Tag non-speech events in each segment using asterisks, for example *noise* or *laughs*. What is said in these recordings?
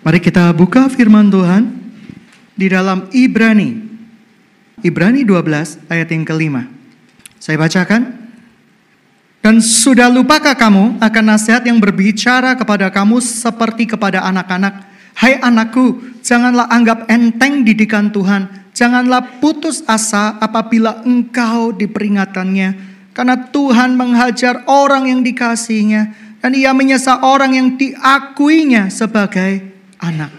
Mari kita buka firman Tuhan di dalam Ibrani. Ibrani 12 ayat yang kelima. Saya bacakan. Dan sudah lupakah kamu akan nasihat yang berbicara kepada kamu seperti kepada anak-anak? Hai anakku, janganlah anggap enteng didikan Tuhan. Janganlah putus asa apabila engkau diperingatannya. Karena Tuhan menghajar orang yang dikasihnya. Dan ia menyesal orang yang diakuinya sebagai anak.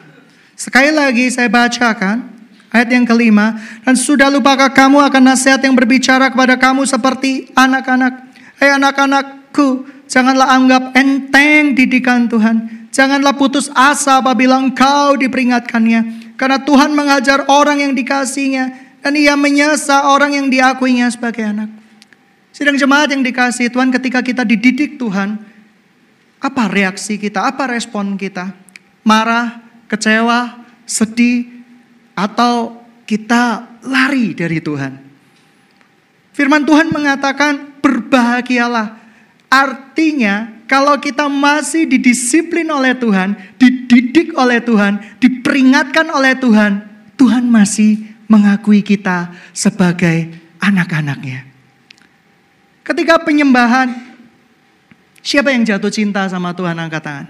Sekali lagi saya bacakan ayat yang kelima. Dan sudah lupakah kamu akan nasihat yang berbicara kepada kamu seperti anak-anak. Hai anak-anakku, janganlah anggap enteng didikan Tuhan. Janganlah putus asa apabila engkau diperingatkannya. Karena Tuhan mengajar orang yang dikasihnya. Dan ia menyesa orang yang diakuinya sebagai anak. Sidang jemaat yang dikasih Tuhan ketika kita dididik Tuhan. Apa reaksi kita? Apa respon kita? Marah, kecewa, sedih, atau kita lari dari Tuhan. Firman Tuhan mengatakan berbahagialah. Artinya kalau kita masih didisiplin oleh Tuhan, dididik oleh Tuhan, diperingatkan oleh Tuhan, Tuhan masih mengakui kita sebagai anak-anaknya. Ketika penyembahan, siapa yang jatuh cinta sama Tuhan angkat tangan?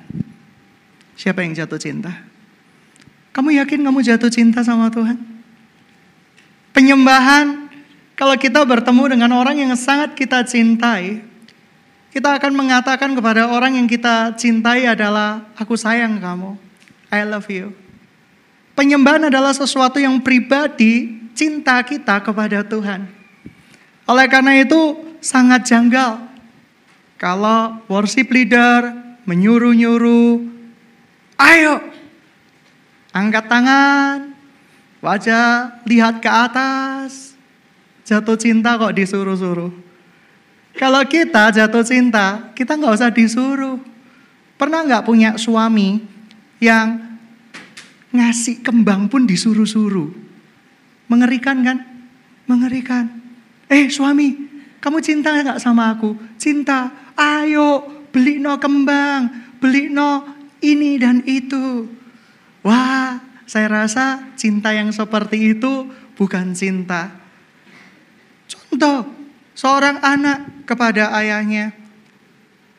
Siapa yang jatuh cinta? Kamu yakin kamu jatuh cinta sama Tuhan? Penyembahan, kalau kita bertemu dengan orang yang sangat kita cintai, kita akan mengatakan kepada orang yang kita cintai adalah, aku sayang kamu, I love you. Penyembahan adalah sesuatu yang pribadi, cinta kita kepada Tuhan. Oleh karena itu, sangat janggal. Kalau worship leader menyuruh-nyuruh, Ayo, angkat tangan, wajah lihat ke atas. Jatuh cinta kok disuruh-suruh. Kalau kita jatuh cinta, kita nggak usah disuruh. Pernah nggak punya suami yang ngasih kembang pun disuruh-suruh? Mengerikan kan? Mengerikan. Eh suami, kamu cinta nggak sama aku? Cinta. Ayo beli no kembang, beli no ini dan itu. Wah, saya rasa cinta yang seperti itu bukan cinta. Contoh, seorang anak kepada ayahnya.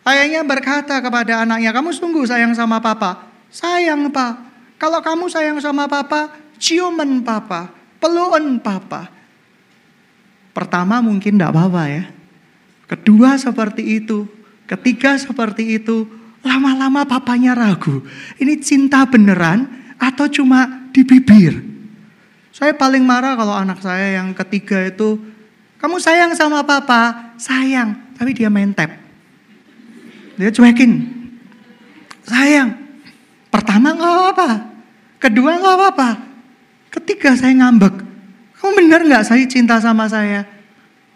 Ayahnya berkata kepada anaknya, kamu sungguh sayang sama papa. Sayang pak, kalau kamu sayang sama papa, ciuman papa, pelukan papa. Pertama mungkin tidak apa-apa ya. Kedua seperti itu. Ketiga seperti itu. Lama-lama papanya ragu. Ini cinta beneran atau cuma di bibir? Saya paling marah kalau anak saya yang ketiga itu, kamu sayang sama papa? Sayang, tapi dia main tap. Dia cuekin. Sayang. Pertama nggak apa-apa. Kedua nggak apa-apa. Ketiga saya ngambek. Kamu bener nggak saya cinta sama saya?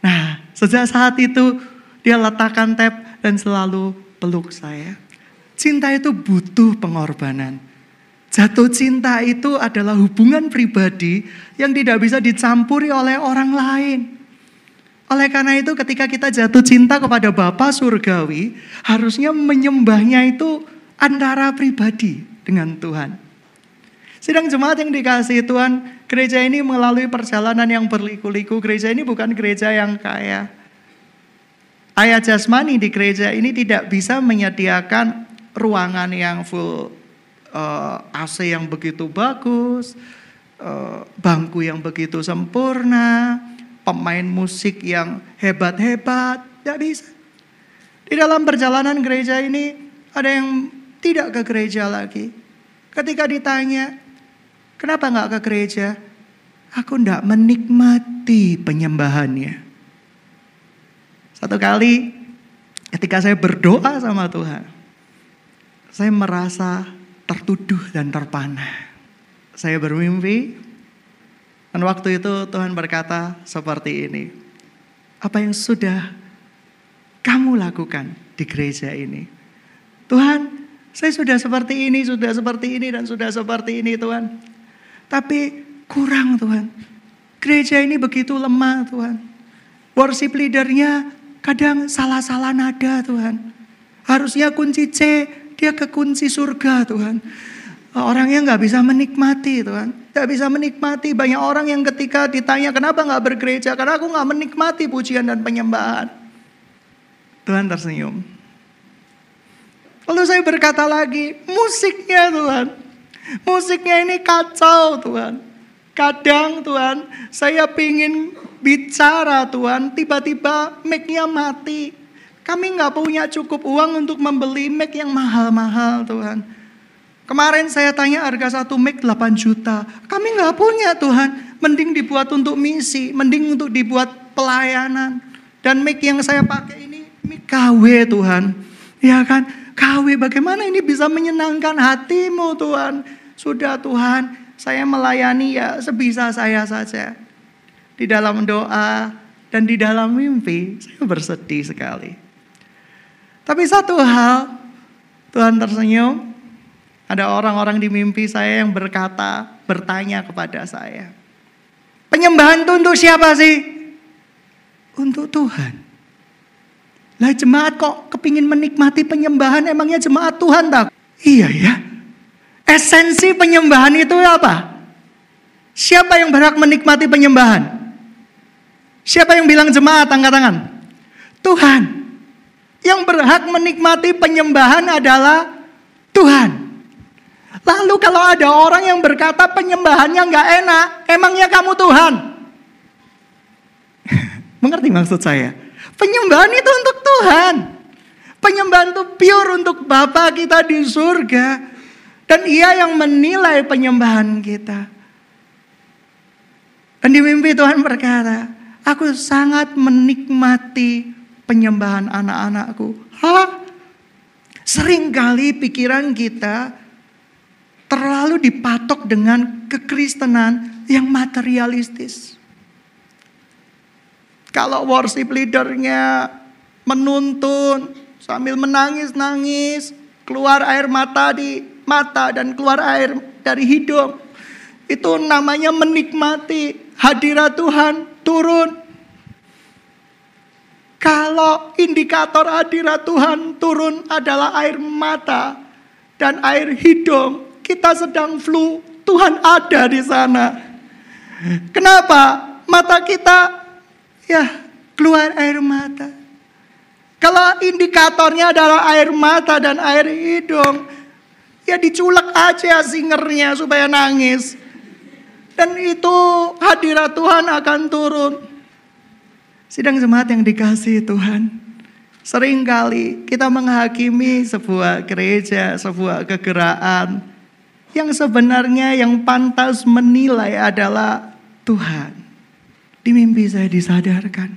Nah, sejak saat itu dia letakkan tap dan selalu peluk saya. Cinta itu butuh pengorbanan. Jatuh cinta itu adalah hubungan pribadi yang tidak bisa dicampuri oleh orang lain. Oleh karena itu ketika kita jatuh cinta kepada Bapa Surgawi, harusnya menyembahnya itu antara pribadi dengan Tuhan. Sidang jemaat yang dikasih Tuhan, gereja ini melalui perjalanan yang berliku-liku. Gereja ini bukan gereja yang kaya. Ayat jasmani di gereja ini tidak bisa menyediakan ruangan yang full uh, eh, AC yang begitu bagus, uh, bangku yang begitu sempurna, pemain musik yang hebat-hebat, tidak bisa. Di dalam perjalanan gereja ini ada yang tidak ke gereja lagi. Ketika ditanya, kenapa nggak ke gereja? Aku tidak menikmati penyembahannya. Satu kali ketika saya berdoa sama Tuhan, saya merasa tertuduh dan terpana. Saya bermimpi, dan waktu itu Tuhan berkata seperti ini. Apa yang sudah kamu lakukan di gereja ini? Tuhan, saya sudah seperti ini, sudah seperti ini, dan sudah seperti ini Tuhan. Tapi kurang Tuhan. Gereja ini begitu lemah Tuhan. Worship leadernya kadang salah-salah nada Tuhan. Harusnya kunci C, dia kekunci surga Tuhan. Orang yang nggak bisa menikmati Tuhan. Nggak bisa menikmati. Banyak orang yang ketika ditanya kenapa nggak bergereja. Karena aku nggak menikmati pujian dan penyembahan. Tuhan tersenyum. Lalu saya berkata lagi, musiknya Tuhan. Musiknya ini kacau Tuhan. Kadang Tuhan, saya pingin bicara Tuhan, tiba-tiba mic-nya mati. Kami nggak punya cukup uang untuk membeli mic yang mahal-mahal Tuhan. Kemarin saya tanya harga satu mic 8 juta. Kami nggak punya Tuhan. Mending dibuat untuk misi, mending untuk dibuat pelayanan. Dan mic yang saya pakai ini mic KW Tuhan. Ya kan? KW bagaimana ini bisa menyenangkan hatimu Tuhan. Sudah Tuhan, saya melayani ya sebisa saya saja. Di dalam doa dan di dalam mimpi saya bersedih sekali. Tapi satu hal, Tuhan tersenyum, ada orang-orang di mimpi saya yang berkata, bertanya kepada saya. Penyembahan itu untuk siapa sih? Untuk Tuhan. Lah jemaat kok kepingin menikmati penyembahan emangnya jemaat Tuhan tak? Iya ya. Esensi penyembahan itu apa? Siapa yang berhak menikmati penyembahan? Siapa yang bilang jemaat angkat tangan? Tuhan. Yang berhak menikmati penyembahan adalah Tuhan. Lalu kalau ada orang yang berkata penyembahannya nggak enak, emangnya kamu Tuhan? *laughs* Mengerti maksud saya? Penyembahan itu untuk Tuhan. Penyembahan itu pure untuk Bapa kita di surga. Dan ia yang menilai penyembahan kita. Dan di mimpi Tuhan berkata, aku sangat menikmati penyembahan anak-anakku. Hah? Seringkali pikiran kita terlalu dipatok dengan kekristenan yang materialistis. Kalau worship leadernya menuntun sambil menangis-nangis, keluar air mata di mata dan keluar air dari hidung. Itu namanya menikmati hadirat Tuhan turun. Kalau indikator hadirat Tuhan turun adalah air mata dan air hidung, kita sedang flu, Tuhan ada di sana. Kenapa? Mata kita ya keluar air mata. Kalau indikatornya adalah air mata dan air hidung, ya diculek aja singernya supaya nangis. Dan itu hadirat Tuhan akan turun. Sidang jemaat yang dikasih Tuhan. Seringkali kita menghakimi sebuah gereja, sebuah kegeraan yang sebenarnya yang pantas menilai adalah Tuhan. Di mimpi saya disadarkan.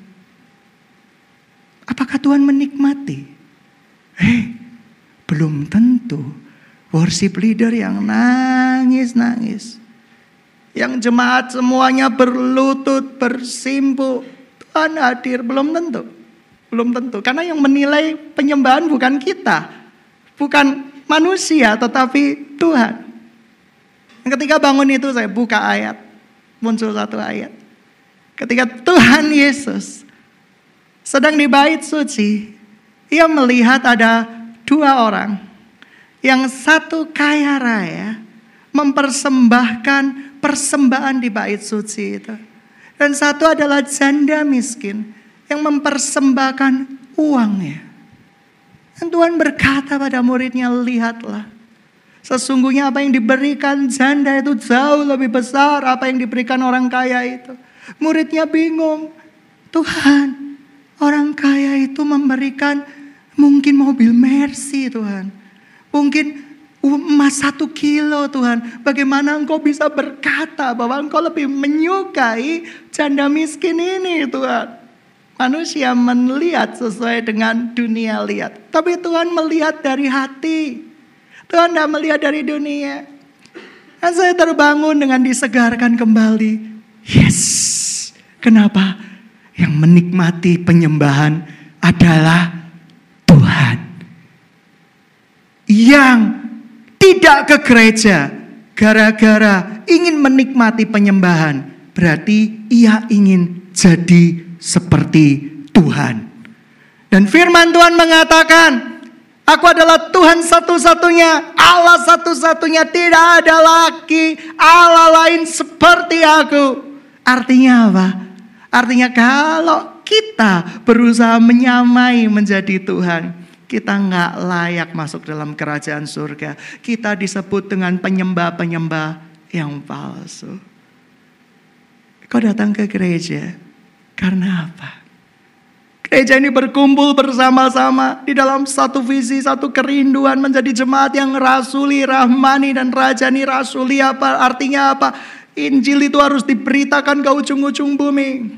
Apakah Tuhan menikmati? Hei, belum tentu. Worship leader yang nangis-nangis. Yang jemaat semuanya berlutut, bersimpu. Tuhan hadir, belum tentu. Belum tentu. Karena yang menilai penyembahan bukan kita. Bukan manusia, tetapi Tuhan. Ketika bangun itu saya buka ayat. Muncul satu ayat. Ketika Tuhan Yesus sedang di bait suci. Ia melihat ada dua orang. Yang satu kaya raya mempersembahkan persembahan di bait suci itu. Dan satu adalah janda miskin yang mempersembahkan uangnya. Dan Tuhan berkata pada muridnya, lihatlah Sesungguhnya apa yang diberikan janda itu jauh lebih besar apa yang diberikan orang kaya itu. Muridnya bingung. Tuhan, orang kaya itu memberikan mungkin mobil Mercy Tuhan. Mungkin emas satu kilo Tuhan. Bagaimana engkau bisa berkata bahwa engkau lebih menyukai janda miskin ini Tuhan. Manusia melihat sesuai dengan dunia lihat. Tapi Tuhan melihat dari hati. Tuhan tidak melihat dari dunia. Dan saya terbangun dengan disegarkan kembali. Yes. Kenapa? Yang menikmati penyembahan adalah Tuhan. Yang tidak ke gereja gara-gara ingin menikmati penyembahan. Berarti ia ingin jadi seperti Tuhan. Dan firman Tuhan mengatakan, Aku adalah Tuhan satu-satunya, Allah satu-satunya, tidak ada lagi Allah lain seperti aku. Artinya apa? Artinya kalau kita berusaha menyamai menjadi Tuhan, kita nggak layak masuk dalam kerajaan surga. Kita disebut dengan penyembah-penyembah yang palsu. Kau datang ke gereja karena apa? Gereja ini berkumpul bersama-sama di dalam satu visi, satu kerinduan menjadi jemaat yang rasuli, rahmani, dan rajani. Rasuli apa? Artinya apa? Injil itu harus diberitakan ke ujung-ujung bumi.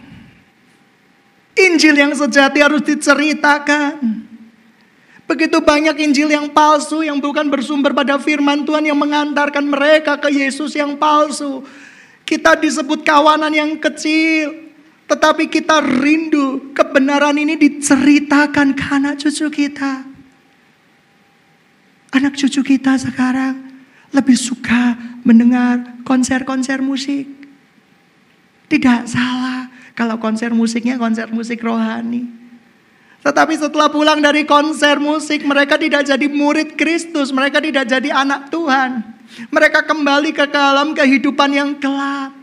Injil yang sejati harus diceritakan. Begitu banyak Injil yang palsu yang bukan bersumber pada firman Tuhan yang mengantarkan mereka ke Yesus yang palsu. Kita disebut kawanan yang kecil, tetapi kita rindu kebenaran ini diceritakan ke anak cucu kita. Anak cucu kita sekarang lebih suka mendengar konser-konser musik. Tidak salah kalau konser musiknya konser musik rohani. Tetapi setelah pulang dari konser musik, mereka tidak jadi murid Kristus, mereka tidak jadi anak Tuhan. Mereka kembali ke dalam kehidupan yang gelap.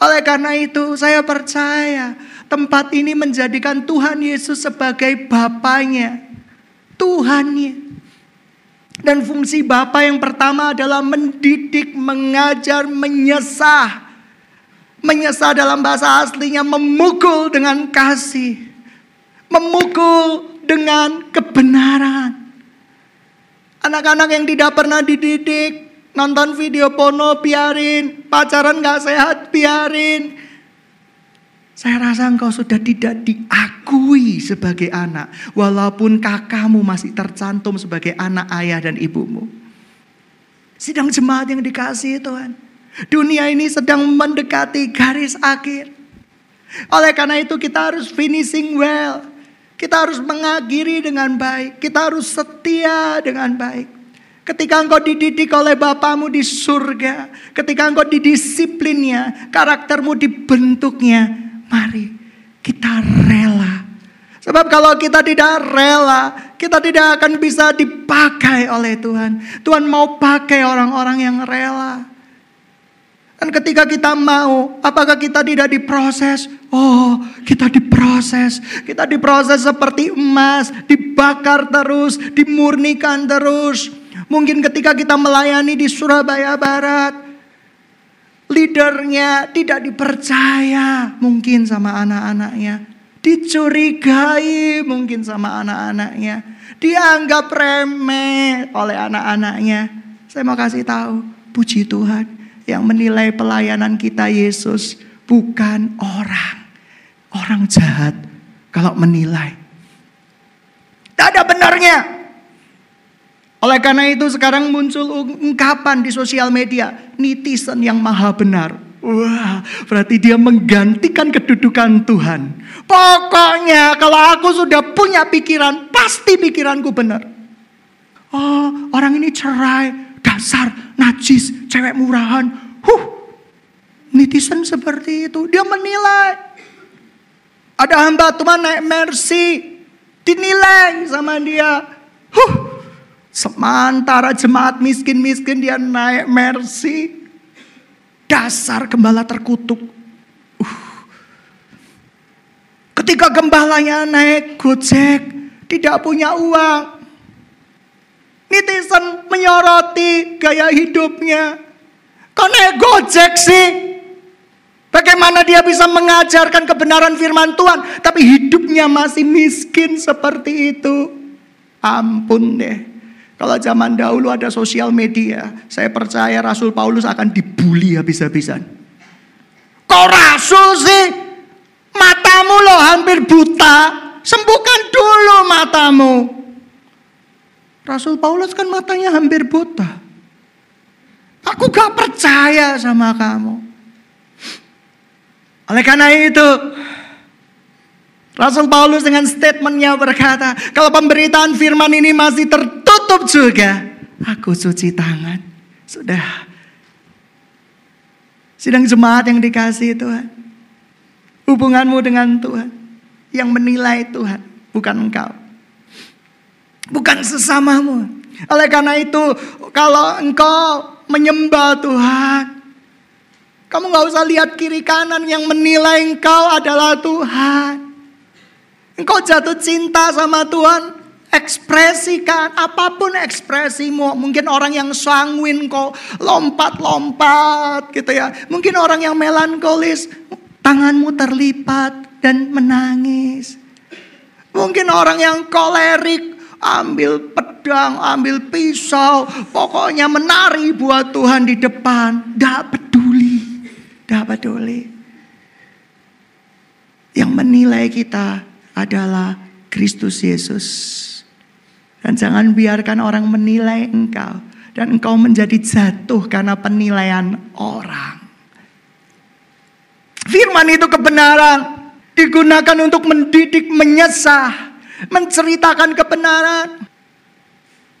Oleh karena itu saya percaya tempat ini menjadikan Tuhan Yesus sebagai Bapaknya. Tuhannya. Dan fungsi Bapa yang pertama adalah mendidik, mengajar, menyesah. Menyesah dalam bahasa aslinya memukul dengan kasih. Memukul dengan kebenaran. Anak-anak yang tidak pernah dididik, Nonton video porno biarin, pacaran gak sehat biarin. Saya rasa engkau sudah tidak diakui sebagai anak. Walaupun kakakmu masih tercantum sebagai anak ayah dan ibumu. Sidang jemaat yang dikasih Tuhan. Dunia ini sedang mendekati garis akhir. Oleh karena itu kita harus finishing well. Kita harus mengakhiri dengan baik. Kita harus setia dengan baik. Ketika engkau dididik oleh Bapamu di surga, ketika engkau didisiplinnya, karaktermu dibentuknya, mari kita rela. Sebab kalau kita tidak rela, kita tidak akan bisa dipakai oleh Tuhan. Tuhan mau pakai orang-orang yang rela. Dan ketika kita mau, apakah kita tidak diproses? Oh, kita diproses. Kita diproses seperti emas, dibakar terus, dimurnikan terus. Mungkin ketika kita melayani di Surabaya Barat, leadernya tidak dipercaya mungkin sama anak-anaknya. Dicurigai mungkin sama anak-anaknya. Dianggap remeh oleh anak-anaknya. Saya mau kasih tahu, puji Tuhan yang menilai pelayanan kita Yesus bukan orang. Orang jahat kalau menilai. Tidak ada benarnya. Oleh karena itu sekarang muncul ungkapan di sosial media, netizen yang maha benar. Wah, berarti dia menggantikan kedudukan Tuhan. Pokoknya kalau aku sudah punya pikiran, pasti pikiranku benar. Oh, orang ini cerai, dasar, najis, cewek murahan. Huh, netizen seperti itu. Dia menilai. Ada hamba Tuhan naik mercy, dinilai sama dia. Huh, Sementara jemaat miskin-miskin dia naik mercy. Dasar gembala terkutuk. Uh. Ketika gembalanya naik gojek, tidak punya uang. Netizen menyoroti gaya hidupnya. Kok naik gojek sih? Bagaimana dia bisa mengajarkan kebenaran firman Tuhan, tapi hidupnya masih miskin seperti itu? Ampun deh. Kalau zaman dahulu ada sosial media, saya percaya Rasul Paulus akan dibully habis-habisan. Kok Rasul sih? Matamu loh hampir buta. Sembuhkan dulu matamu. Rasul Paulus kan matanya hampir buta. Aku gak percaya sama kamu. Oleh karena itu, Rasul Paulus dengan statementnya berkata, kalau pemberitaan firman ini masih tertutup juga, aku cuci tangan. Sudah. Sidang jemaat yang dikasih Tuhan. Hubunganmu dengan Tuhan. Yang menilai Tuhan, bukan engkau. Bukan sesamamu. Oleh karena itu, kalau engkau menyembah Tuhan, kamu gak usah lihat kiri kanan yang menilai engkau adalah Tuhan. Engkau jatuh cinta sama Tuhan, ekspresikan apa pun ekspresimu. Mungkin orang yang sanguin kok lompat-lompat gitu ya. Mungkin orang yang melankolis, tanganmu terlipat dan menangis. Mungkin orang yang kolerik, ambil pedang, ambil pisau, pokoknya menari buat Tuhan di depan. Tidak peduli, tidak peduli. Yang menilai kita adalah Kristus Yesus. Dan jangan biarkan orang menilai engkau. Dan engkau menjadi jatuh karena penilaian orang. Firman itu kebenaran. Digunakan untuk mendidik, menyesah, menceritakan kebenaran.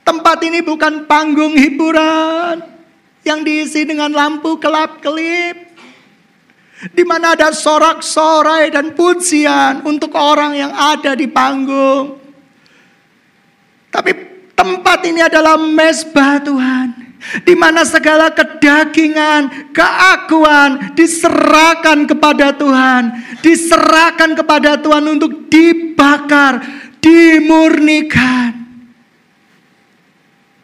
Tempat ini bukan panggung hiburan yang diisi dengan lampu kelap-kelip. Di mana ada sorak-sorai dan pujian untuk orang yang ada di panggung. Tapi tempat ini adalah mesbah Tuhan di mana segala kedagingan, keakuan diserahkan kepada Tuhan, diserahkan kepada Tuhan untuk dibakar, dimurnikan.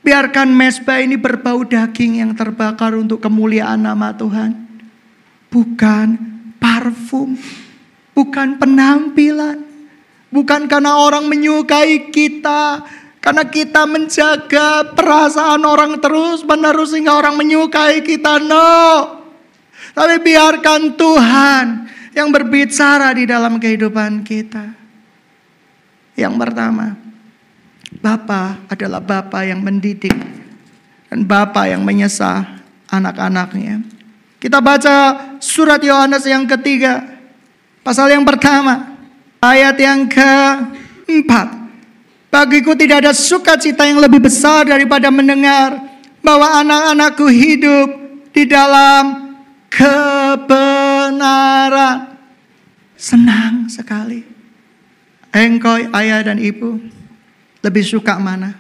Biarkan mesbah ini berbau daging yang terbakar untuk kemuliaan nama Tuhan. Bukan parfum, bukan penampilan, bukan karena orang menyukai kita, karena kita menjaga perasaan orang terus menerus sehingga orang menyukai kita. No. Tapi biarkan Tuhan yang berbicara di dalam kehidupan kita. Yang pertama, Bapa adalah Bapa yang mendidik dan Bapa yang menyesah anak-anaknya. Kita baca surat Yohanes yang ketiga, pasal yang pertama, ayat yang keempat. Bagiku tidak ada sukacita yang lebih besar daripada mendengar bahwa anak-anakku hidup di dalam kebenaran. Senang sekali. Engkau ayah dan ibu lebih suka mana?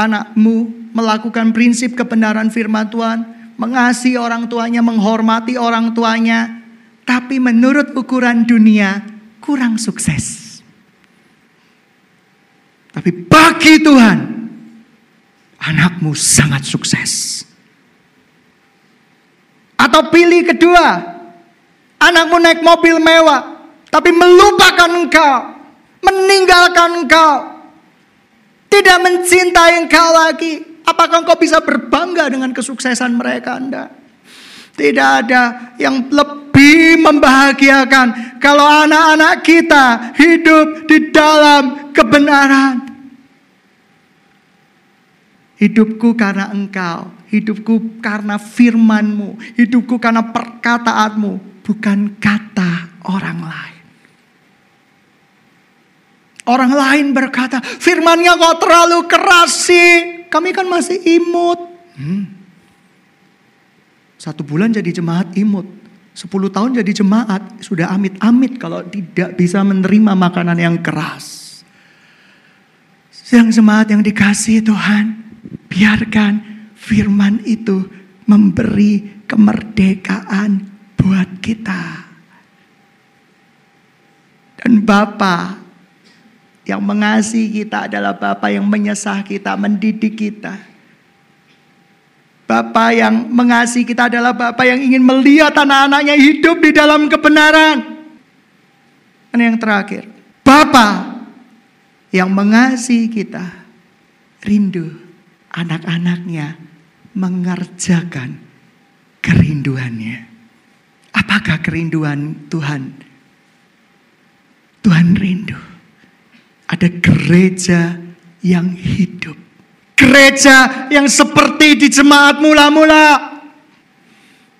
Anakmu melakukan prinsip kebenaran firman Tuhan, mengasihi orang tuanya, menghormati orang tuanya, tapi menurut ukuran dunia kurang sukses. Tapi bagi Tuhan, anakmu sangat sukses. Atau pilih kedua, anakmu naik mobil mewah, tapi melupakan engkau, meninggalkan engkau, tidak mencintai engkau lagi. Apakah engkau bisa berbangga dengan kesuksesan mereka? Anda? Tidak ada yang lebih membahagiakan kalau anak-anak kita hidup di dalam kebenaran. Hidupku karena engkau, hidupku karena firmanmu, hidupku karena perkataanmu, bukan kata orang lain. Orang lain berkata, firmannya kok terlalu keras sih. Kami kan masih imut. Hmm. Satu bulan jadi jemaat imut. Sepuluh tahun jadi jemaat. Sudah amit-amit kalau tidak bisa menerima makanan yang keras. Yang jemaat yang dikasih Tuhan. Biarkan firman itu memberi kemerdekaan buat kita. Dan Bapa yang mengasihi kita adalah Bapa yang menyesah kita, mendidik kita. Bapa yang mengasihi kita adalah Bapa yang ingin melihat anak-anaknya hidup di dalam kebenaran. Dan yang terakhir, Bapa yang mengasihi kita rindu anak-anaknya mengerjakan kerinduannya. Apakah kerinduan Tuhan? Tuhan rindu. Ada gereja yang hidup Gereja yang seperti di jemaat mula-mula.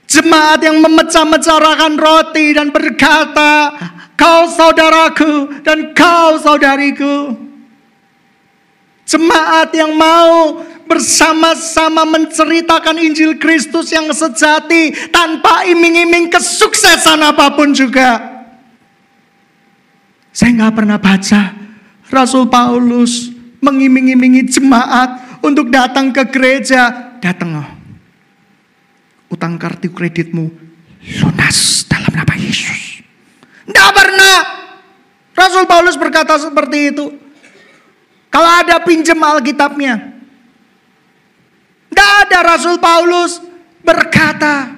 Jemaat yang memecah-mecahkan roti dan berkata, kau saudaraku dan kau saudariku. Jemaat yang mau bersama-sama menceritakan Injil Kristus yang sejati tanpa iming-iming kesuksesan apa pun juga. Saya nggak pernah baca Rasul Paulus mengiming-imingi jemaat untuk datang ke gereja. Datang. Utang kartu kreditmu lunas dalam nama Yesus. Tidak pernah. Rasul Paulus berkata seperti itu. Kalau ada pinjam Alkitabnya. Tidak ada Rasul Paulus berkata,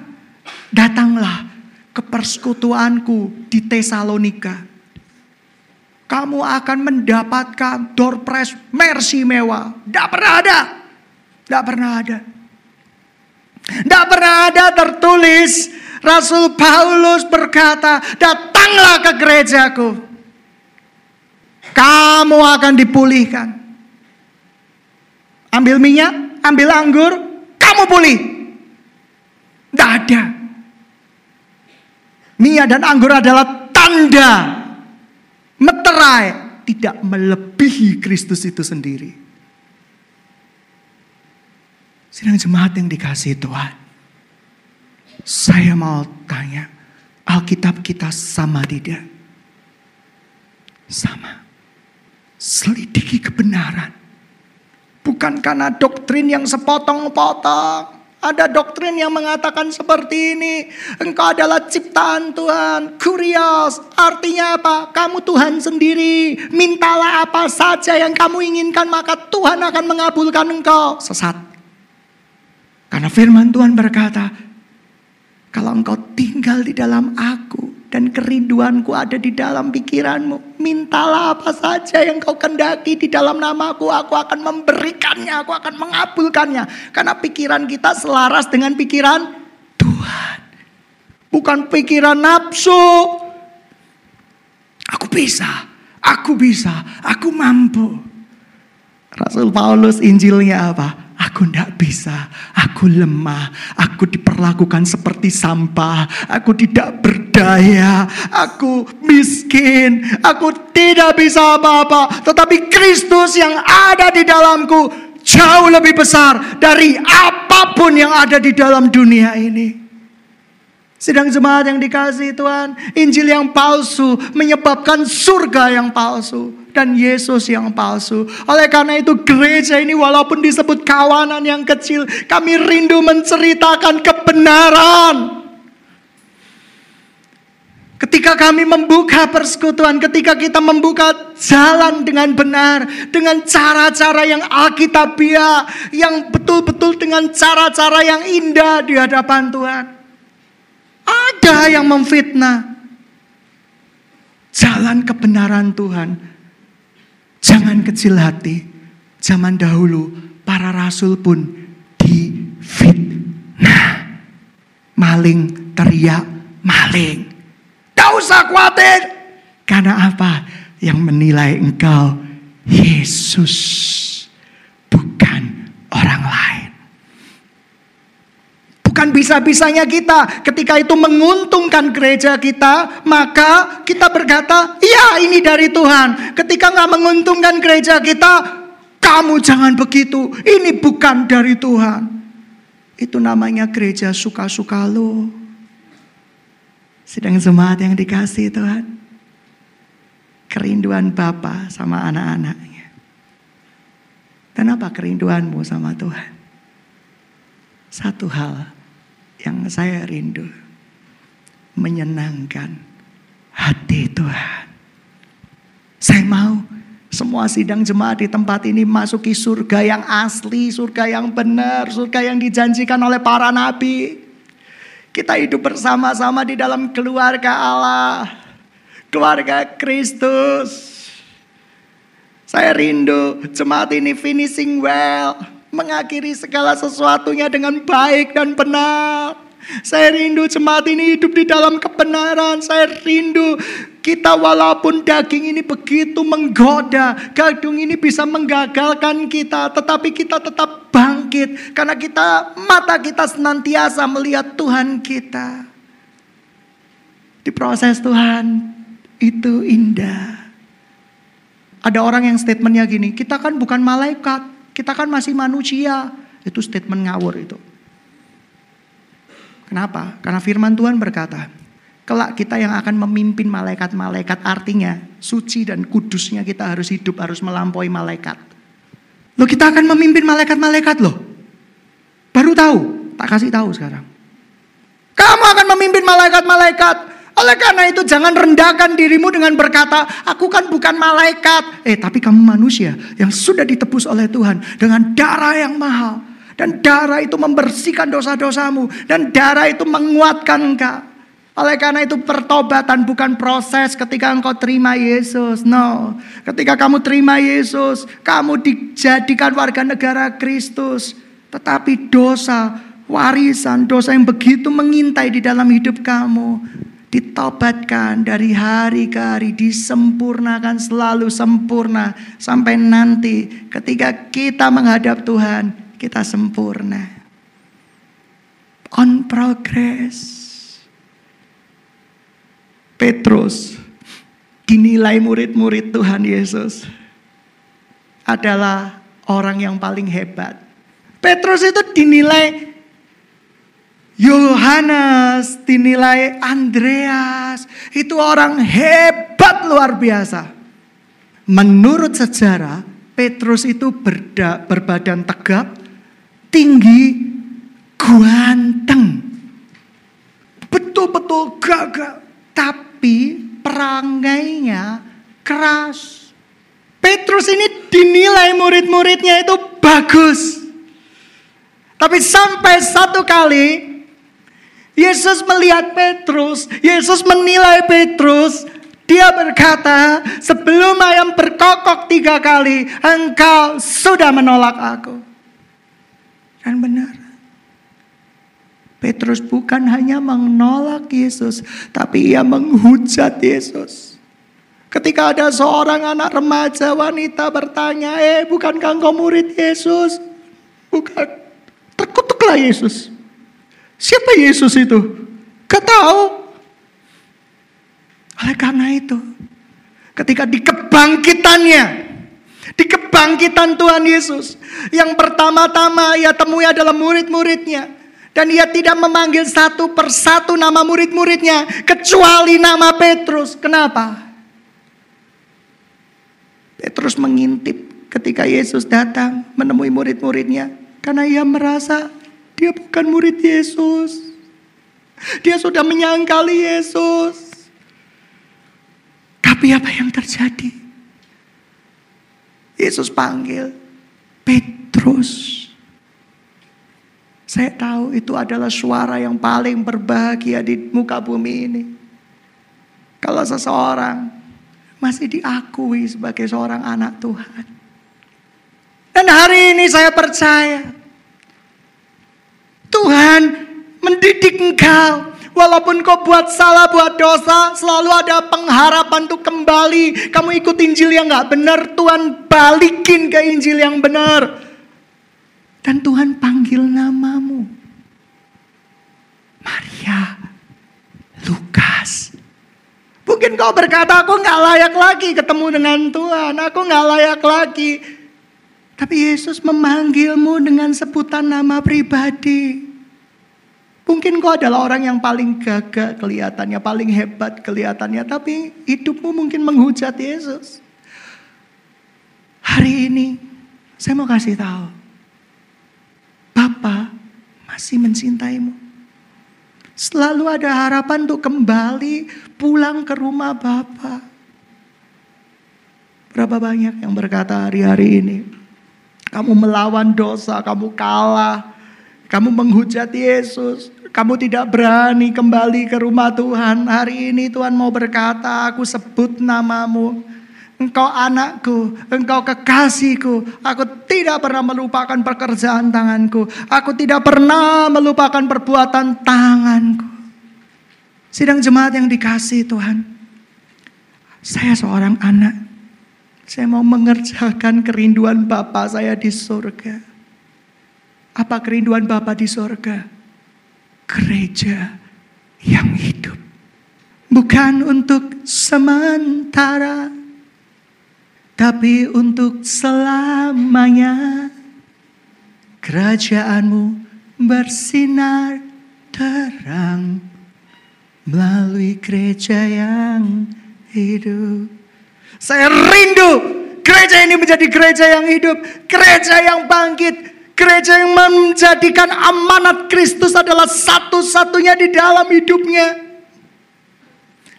datanglah ke persekutuanku di Tesalonika. Kamu akan mendapatkan door prize mercy mewah. Tidak pernah ada. Tidak pernah ada. Tidak pernah ada tertulis Rasul Paulus berkata, datanglah ke gerejaku. Kamu akan dipulihkan. Ambil minyak, ambil anggur, kamu pulih. Tidak ada. Minyak dan anggur adalah tanda meterai tidak melebihi Kristus itu sendiri. Sedang jemaat yang dikasih Tuhan. Saya mau tanya, Alkitab kita sama tidak? Sama. Selidiki kebenaran. Bukan karena doktrin yang sepotong-potong. Ada doktrin yang mengatakan seperti ini. Engkau adalah ciptaan Tuhan. Kurios. Artinya apa? Kamu Tuhan sendiri. Mintalah apa saja yang kamu inginkan. Maka Tuhan akan mengabulkan engkau. Sesat. Karena firman Tuhan berkata. Kalau engkau tinggal di dalam aku. Dan kerinduanku ada di dalam pikiranmu. Mintalah apa saja yang kau kendaki di dalam namaku. Aku akan memberikannya, aku akan mengabulkannya. Karena pikiran kita selaras dengan pikiran Tuhan. Bukan pikiran nafsu. Aku bisa, aku bisa, aku mampu. Rasul Paulus Injilnya apa? Aku tidak bisa, aku lemah, aku diperlakukan seperti sampah, aku tidak berdaya, aku miskin, aku tidak bisa apa-apa. Tetapi Kristus yang ada di dalamku jauh lebih besar dari apa pun yang ada di dalam dunia ini. Sedang jemaat yang dikasih Tuhan, Injil yang palsu menyebabkan surga yang palsu dan Yesus yang palsu. Oleh karena itu gereja ini walaupun disebut kawanan yang kecil, kami rindu menceritakan kebenaran. Ketika kami membuka persekutuan, ketika kita membuka jalan dengan benar, dengan cara-cara yang alkitabiah, yang betul-betul dengan cara-cara yang indah di hadapan Tuhan. Ada yang memfitnah. Jalan kebenaran Tuhan. Jangan kecil hati. Zaman dahulu para rasul pun difitnah. Maling teriak maling. Tidak usah khawatir. Karena apa? Yang menilai engkau Yesus. Bukan orang lain. Bukan bisa-bisanya kita. Ketika itu menguntungkan gereja kita, maka kita berkata, iya ini dari Tuhan. Ketika nggak menguntungkan gereja kita, kamu jangan begitu. Ini bukan dari Tuhan. Itu namanya gereja suka-suka lo. Sedang jemaat yang dikasih Tuhan. Kerinduan Bapa sama anak-anaknya. Dan apa kerinduanmu sama Tuhan? Satu hal, yang saya rindu. Menyenangkan hati Tuhan. Saya mau semua sidang jemaat di tempat ini masuki surga yang asli, surga yang benar, surga yang dijanjikan oleh para nabi. Kita hidup bersama-sama di dalam keluarga Allah, keluarga Kristus. Saya rindu jemaat ini finishing well, mengakhiri segala sesuatunya dengan baik dan benar. Saya rindu jemaat ini hidup di dalam kebenaran. Saya rindu kita walaupun daging ini begitu menggoda, gadung ini bisa menggagalkan kita, tetapi kita tetap bangkit karena kita mata kita senantiasa melihat Tuhan kita. Di proses Tuhan itu indah. Ada orang yang statementnya gini, kita kan bukan malaikat, kita kan masih manusia. Itu statement ngawur itu. Kenapa? Karena firman Tuhan berkata, kelak kita yang akan memimpin malaikat-malaikat artinya suci dan kudusnya kita harus hidup, harus melampaui malaikat. Loh kita akan memimpin malaikat-malaikat loh. Baru tahu, tak kasih tahu sekarang. Kamu akan memimpin malaikat-malaikat. Oleh karena itu jangan rendahkan dirimu dengan berkata, aku kan bukan malaikat. Eh tapi kamu manusia yang sudah ditebus oleh Tuhan dengan darah yang mahal. Dan darah itu membersihkan dosa-dosamu. Dan darah itu menguatkan engkau. Oleh karena itu pertobatan bukan proses ketika engkau terima Yesus. No. Ketika kamu terima Yesus, kamu dijadikan warga negara Kristus. Tetapi dosa, warisan, dosa yang begitu mengintai di dalam hidup kamu. Ditobatkan dari hari ke hari, disempurnakan selalu sempurna. Sampai nanti ketika kita menghadap Tuhan, kita sempurna. On progress. Petrus dinilai murid-murid Tuhan Yesus adalah orang yang paling hebat. Petrus itu dinilai Yohanes, dinilai Andreas, itu orang hebat luar biasa. Menurut sejarah, Petrus itu berda, berbadan tegap, tinggi, ganteng. Betul-betul gagah. Tapi perangainya keras. Petrus ini dinilai murid-muridnya itu bagus. Tapi sampai satu kali Yesus melihat Petrus, Yesus menilai Petrus, dia berkata, sebelum ayam berkokok tiga kali, engkau sudah menolak aku. Dan benar. Petrus bukan hanya menolak Yesus, tapi ia menghujat Yesus. Ketika ada seorang anak remaja wanita bertanya, eh bukankah engkau murid Yesus? Bukan. Terkutuklah Yesus. Siapa Yesus itu? Gak tahu. Oleh karena itu, ketika di kebangkitannya, di kebangkitan Tuhan Yesus, yang pertama-tama ia temui adalah murid-muridnya. Dan ia tidak memanggil satu persatu nama murid-muridnya. Kecuali nama Petrus. Kenapa? Petrus mengintip ketika Yesus datang menemui murid-muridnya. Karena ia merasa dia bukan murid Yesus. Dia sudah menyangkali Yesus. Tapi apa yang terjadi? Yesus panggil Petrus. Saya tahu itu adalah suara yang paling berbahagia di muka bumi ini. Kalau seseorang masih diakui sebagai seorang anak Tuhan. Dan hari ini saya percaya Tuhan mendidik engkau. Walaupun kau buat salah, buat dosa, selalu ada pengharapan untuk kembali. Kamu ikut Injil yang gak benar, Tuhan balikin ke Injil yang benar. Dan Tuhan panggil namamu. Maria, Lukas. Mungkin kau berkata, aku gak layak lagi ketemu dengan Tuhan. Aku gak layak lagi. Tapi Yesus memanggilmu dengan sebutan nama pribadi. Mungkin kau adalah orang yang paling gagah kelihatannya, paling hebat kelihatannya. Tapi hidupmu mungkin menghujat Yesus. Hari ini saya mau kasih tahu. Bapa masih mencintaimu. Selalu ada harapan untuk kembali pulang ke rumah Bapa. Berapa banyak yang berkata hari-hari ini, kamu melawan dosa, kamu kalah, kamu menghujat Yesus, kamu tidak berani kembali ke rumah Tuhan. Hari ini Tuhan mau berkata, aku sebut namamu. Engkau anakku, engkau kekasihku. Aku tidak pernah melupakan pekerjaan tanganku. Aku tidak pernah melupakan perbuatan tanganku. Sidang jemaat yang dikasih Tuhan. Saya seorang anak. Saya mau mengerjakan kerinduan Bapa saya di surga. Apa kerinduan Bapa di surga? Gereja yang hidup. Bukan untuk sementara tapi untuk selamanya kerajaanmu bersinar terang melalui gereja yang hidup. Saya rindu Gereja ini menjadi gereja yang hidup, gereja yang bangkit, gereja yang menjadikan amanat Kristus adalah satu-satunya di dalam hidupnya.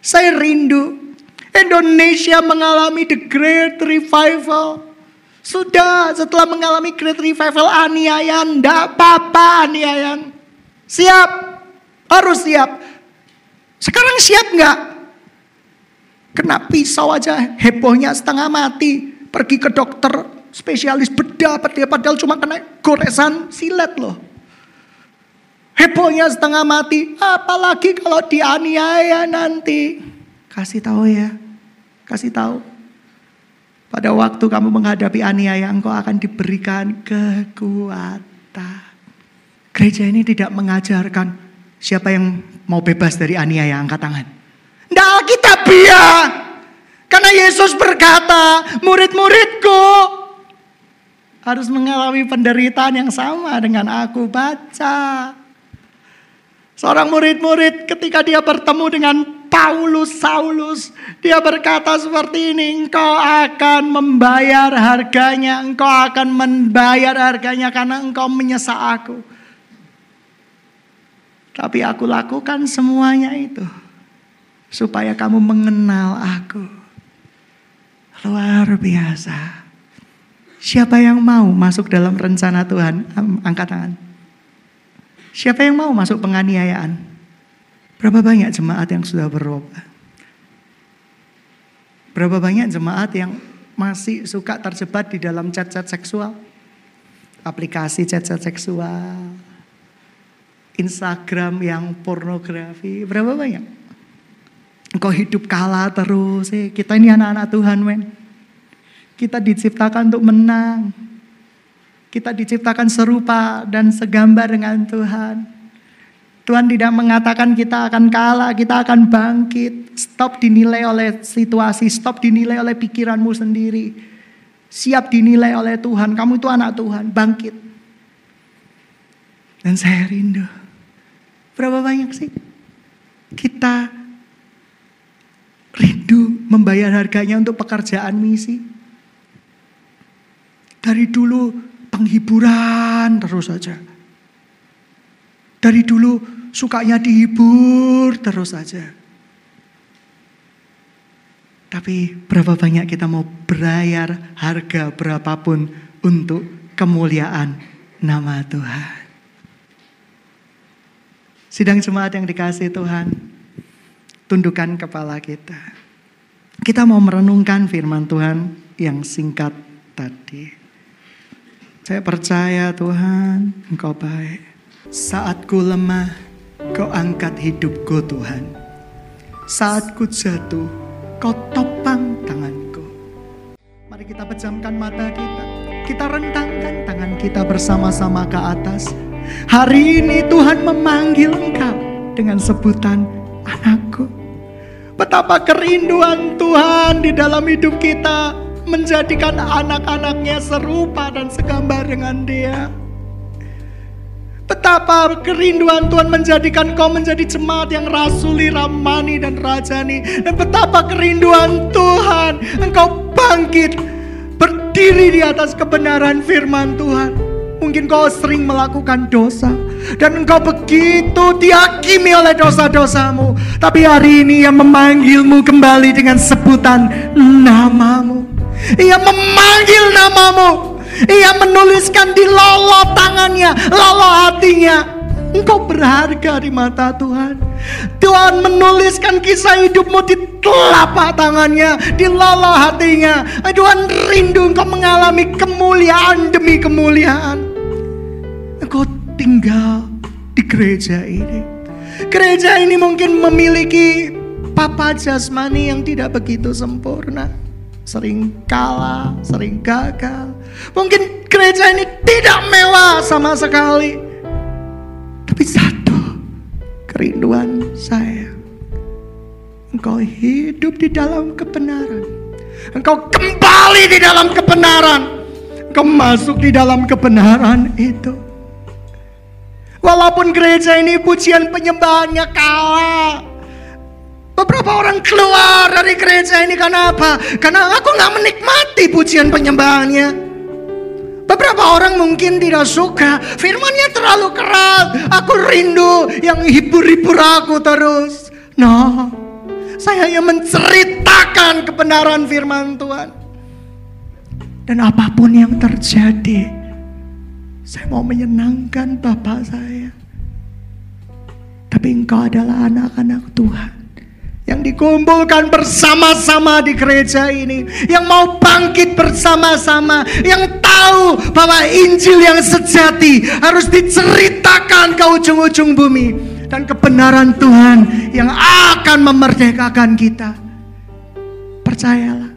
Saya rindu Indonesia mengalami the great revival. Sudah setelah mengalami great revival aniayan, tidak apa-apa aniayan. Siap, harus siap. Sekarang siap nggak? Kena pisau aja hebohnya setengah mati. Pergi ke dokter spesialis bedah padahal cuma kena goresan silet loh. Hebohnya setengah mati, apalagi kalau dianiaya nanti. Kasih tahu ya, kasih tahu. Pada waktu kamu menghadapi aniaya, engkau akan diberikan kekuatan. Gereja ini tidak mengajarkan siapa yang mau bebas dari aniaya, angkat tangan. Tidak Alkitabiah. Karena Yesus berkata, murid-muridku harus mengalami penderitaan yang sama dengan aku. Baca. Seorang murid-murid ketika dia bertemu dengan Paulus Saulus, dia berkata seperti ini, engkau akan membayar harganya, engkau akan membayar harganya karena engkau menyesal aku. Tapi aku lakukan semuanya itu supaya kamu mengenal aku. Luar biasa. Siapa yang mau masuk dalam rencana Tuhan? Angkat tangan. Siapa yang mau masuk penganiayaan? Berapa banyak jemaat yang sudah berubah? Berapa banyak jemaat yang masih suka terjebak di dalam chat-chat seksual? Aplikasi chat-chat seksual. Instagram yang pornografi. Berapa banyak? Engkau hidup kalah terus. Eh, kita ini anak-anak Tuhan men. Kita diciptakan untuk menang. Kita diciptakan serupa dan segambar dengan Tuhan. Tuhan tidak mengatakan kita akan kalah, kita akan bangkit. Stop dinilai oleh situasi, stop dinilai oleh pikiranmu sendiri. Siap dinilai oleh Tuhan, kamu itu anak Tuhan, bangkit. Dan saya rindu. Berapa banyak sih kita rindu membayar harganya untuk pekerjaan misi? Dari dulu penghiburan terus saja. Dari dulu sukanya dihibur terus saja. Tapi berapa banyak kita mau berayar harga berapapun untuk kemuliaan nama Tuhan. Sidang jemaat yang dikasih Tuhan, tundukkan kepala kita. Kita mau merenungkan firman Tuhan yang singkat tadi. Saya percaya Tuhan, Engkau baik. Saat ku lemah, Kau angkat hidupku Tuhan. Saat ku jatuh, Kau topang tanganku. Mari kita pejamkan mata kita. Kita rentangkan tangan kita bersama-sama ke atas. Hari ini Tuhan memanggil Engkau dengan sebutan anakku. Betapa kerinduan Tuhan di dalam hidup kita menjadikan anak-anaknya serupa dan segambar dengan dia. Betapa kerinduan Tuhan menjadikan kau menjadi jemaat yang rasuli, ramani, dan rajani. Dan betapa kerinduan Tuhan engkau bangkit berdiri di atas kebenaran firman Tuhan. Mungkin kau sering melakukan dosa dan engkau begitu dihakimi oleh dosa-dosamu. Tapi hari ini yang memanggilmu kembali dengan sebutan namamu. Ia memanggil namamu. Ia menuliskan di lolo tangannya, lolo hatinya. Engkau berharga di mata Tuhan. Tuhan menuliskan kisah hidupmu di telapak tangannya, di lolo hatinya. Tuhan rindu engkau mengalami kemuliaan demi kemuliaan. Tinggal di gereja ini. Gereja ini mungkin memiliki papa jasmani yang tidak begitu sempurna sering kalah, sering gagal. Mungkin gereja ini tidak mewah sama sekali. Tapi satu kerinduan saya. Engkau hidup di dalam kebenaran. Engkau kembali di dalam kebenaran. Engkau masuk di dalam kebenaran itu. Walaupun gereja ini pujian penyembahannya kalah. Beberapa orang keluar dari gereja ini karena apa? Karena aku nggak menikmati pujian penyembahannya. Beberapa orang mungkin tidak suka firmannya terlalu keras. Aku rindu yang hibur-hibur aku terus. No, saya hanya menceritakan kebenaran firman Tuhan. Dan apa pun yang terjadi, saya mau menyenangkan Bapak saya. Tapi engkau adalah anak-anak Tuhan yang dikumpulkan bersama-sama di gereja ini, yang mau bangkit bersama-sama, yang tahu bahwa Injil yang sejati harus diceritakan ke ujung-ujung bumi dan kebenaran Tuhan yang akan memerdekakan kita. Percayalah,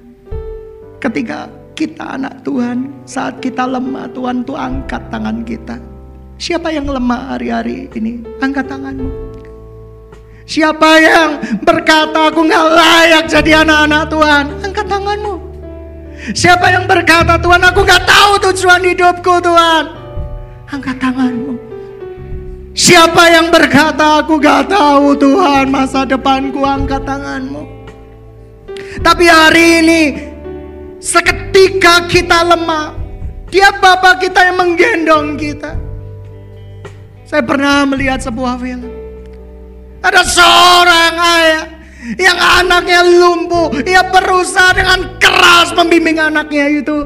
ketika kita anak Tuhan, saat kita lemah, Tuhan tuh angkat tangan kita. Siapa yang lemah hari-hari ini? Angkat tanganmu. Siapa yang berkata aku nggak layak jadi anak-anak Tuhan? Angkat tanganmu. Siapa yang berkata Tuhan aku nggak tahu tujuan hidupku Tuhan? Angkat tanganmu. Siapa yang berkata aku nggak tahu Tuhan masa depanku? Angkat tanganmu. Tapi hari ini seketika kita lemah, dia Bapak kita yang menggendong kita. Saya pernah melihat sebuah film. Ada seorang ayah yang anaknya lumpuh. Ia berusaha dengan keras membimbing anaknya itu.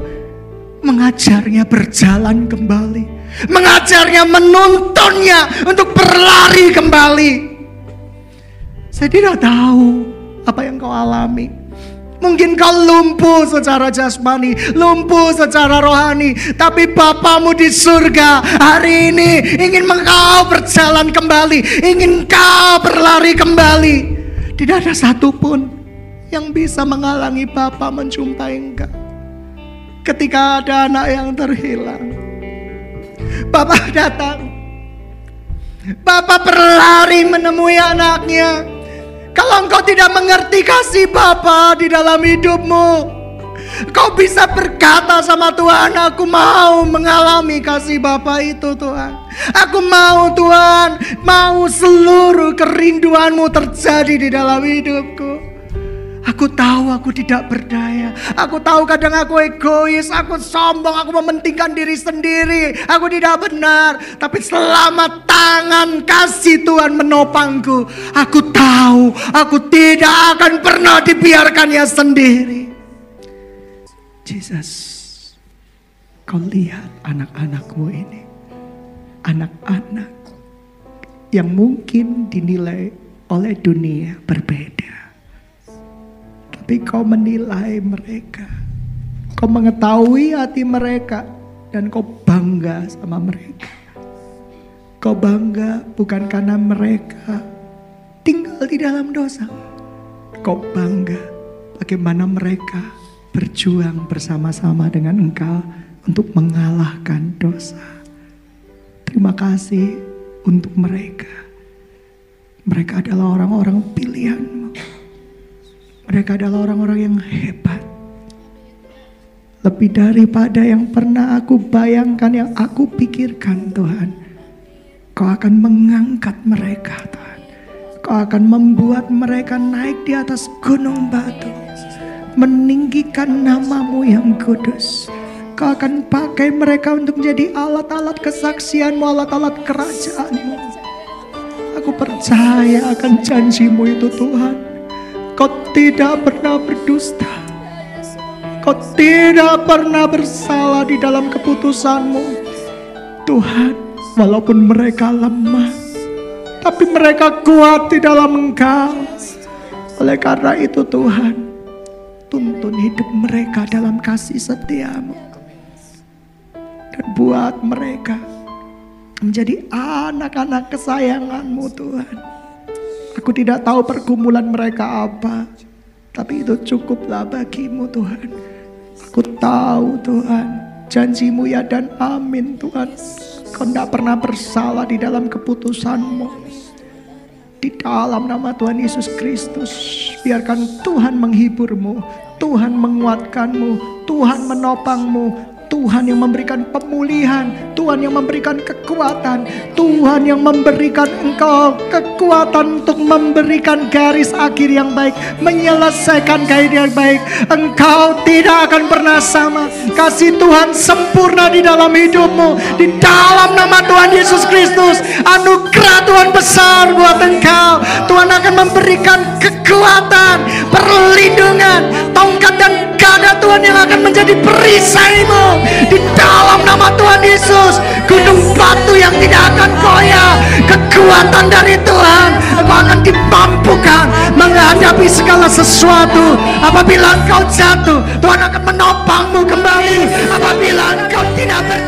Mengajarnya berjalan kembali. Mengajarnya menuntunnya untuk berlari kembali. Saya tidak tahu apa yang kau alami. Mungkin kau lumpuh secara jasmani, lumpuh secara rohani, tapi Bapamu di surga hari ini ingin engkau berjalan kembali, ingin kau berlari kembali. Tidak ada satupun yang bisa menghalangi Bapa menjumpai engkau. Ketika ada anak yang terhilang, Bapak datang. Bapak berlari menemui anaknya. Kalau engkau tidak mengerti kasih Bapa di dalam hidupmu, kau bisa berkata sama Tuhan, aku mau mengalami kasih Bapa itu Tuhan. Aku mau Tuhan, mau seluruh kerinduanmu terjadi di dalam hidupku. Aku tahu aku tidak berdaya. Aku tahu kadang aku egois, aku sombong, aku mementingkan diri sendiri. Aku tidak benar. Tapi selama tangan kasih Tuhan menopangku, aku tahu aku tidak akan pernah dibiarkannya sendiri. Jesus, kau lihat anak-anakmu ini. Anak-anak yang mungkin dinilai oleh dunia berbeda tapi kau menilai mereka. Kau mengetahui hati mereka dan kau bangga sama mereka. Kau bangga bukan karena mereka tinggal di dalam dosa. Kau bangga bagaimana mereka berjuang bersama-sama dengan engkau untuk mengalahkan dosa. Terima kasih untuk mereka. Mereka adalah orang-orang pilihanmu. Mereka adalah orang-orang yang hebat. Lebih daripada yang pernah aku bayangkan, yang aku pikirkan Tuhan. Kau akan mengangkat mereka Tuhan. Kau akan membuat mereka naik di atas gunung batu. Meninggikan namamu yang kudus. Kau akan pakai mereka untuk menjadi alat-alat kesaksianmu, alat-alat kerajaanmu. Aku percaya akan janjimu itu Tuhan. Kau tidak pernah berdusta. Kau tidak pernah bersalah di dalam keputusanmu. Tuhan, walaupun mereka lemah, tapi mereka kuat di dalam Engkau. Oleh karena itu Tuhan, tuntun hidup mereka dalam kasih setiamu. Dan buat mereka menjadi anak-anak kesayanganmu Tuhan. Aku tidak tahu pergumulan mereka apa. Tapi itu cukuplah bagimu Tuhan. Aku tahu Tuhan. Janjimu ya dan amin Tuhan. Kau tidak pernah bersalah di dalam keputusanmu. Di dalam nama Tuhan Yesus Kristus. Biarkan Tuhan menghiburmu. Tuhan menguatkanmu. Tuhan menopangmu. Tuhan yang memberikan pemulihan, Tuhan yang memberikan kekuatan, Tuhan yang memberikan engkau kekuatan untuk memberikan garis akhir yang baik, menyelesaikan garis yang baik. Engkau tidak akan pernah sama. Kasih Tuhan sempurna di dalam hidupmu, di dalam nama Tuhan Yesus Kristus. Anugerah Tuhan besar buat engkau. Tuhan akan memberikan kekuatan, perlindungan, tongkat dan gada Tuhan yang akan menjadi perisaimu di dalam nama Tuhan Yesus gunung batu yang tidak akan koyak. Kekuatan dari Tuhan akan dimampukan menghadapi segala sesuatu. Apabila engkau jatuh Tuhan akan menopangmu kembali. Apabila engkau tidak ber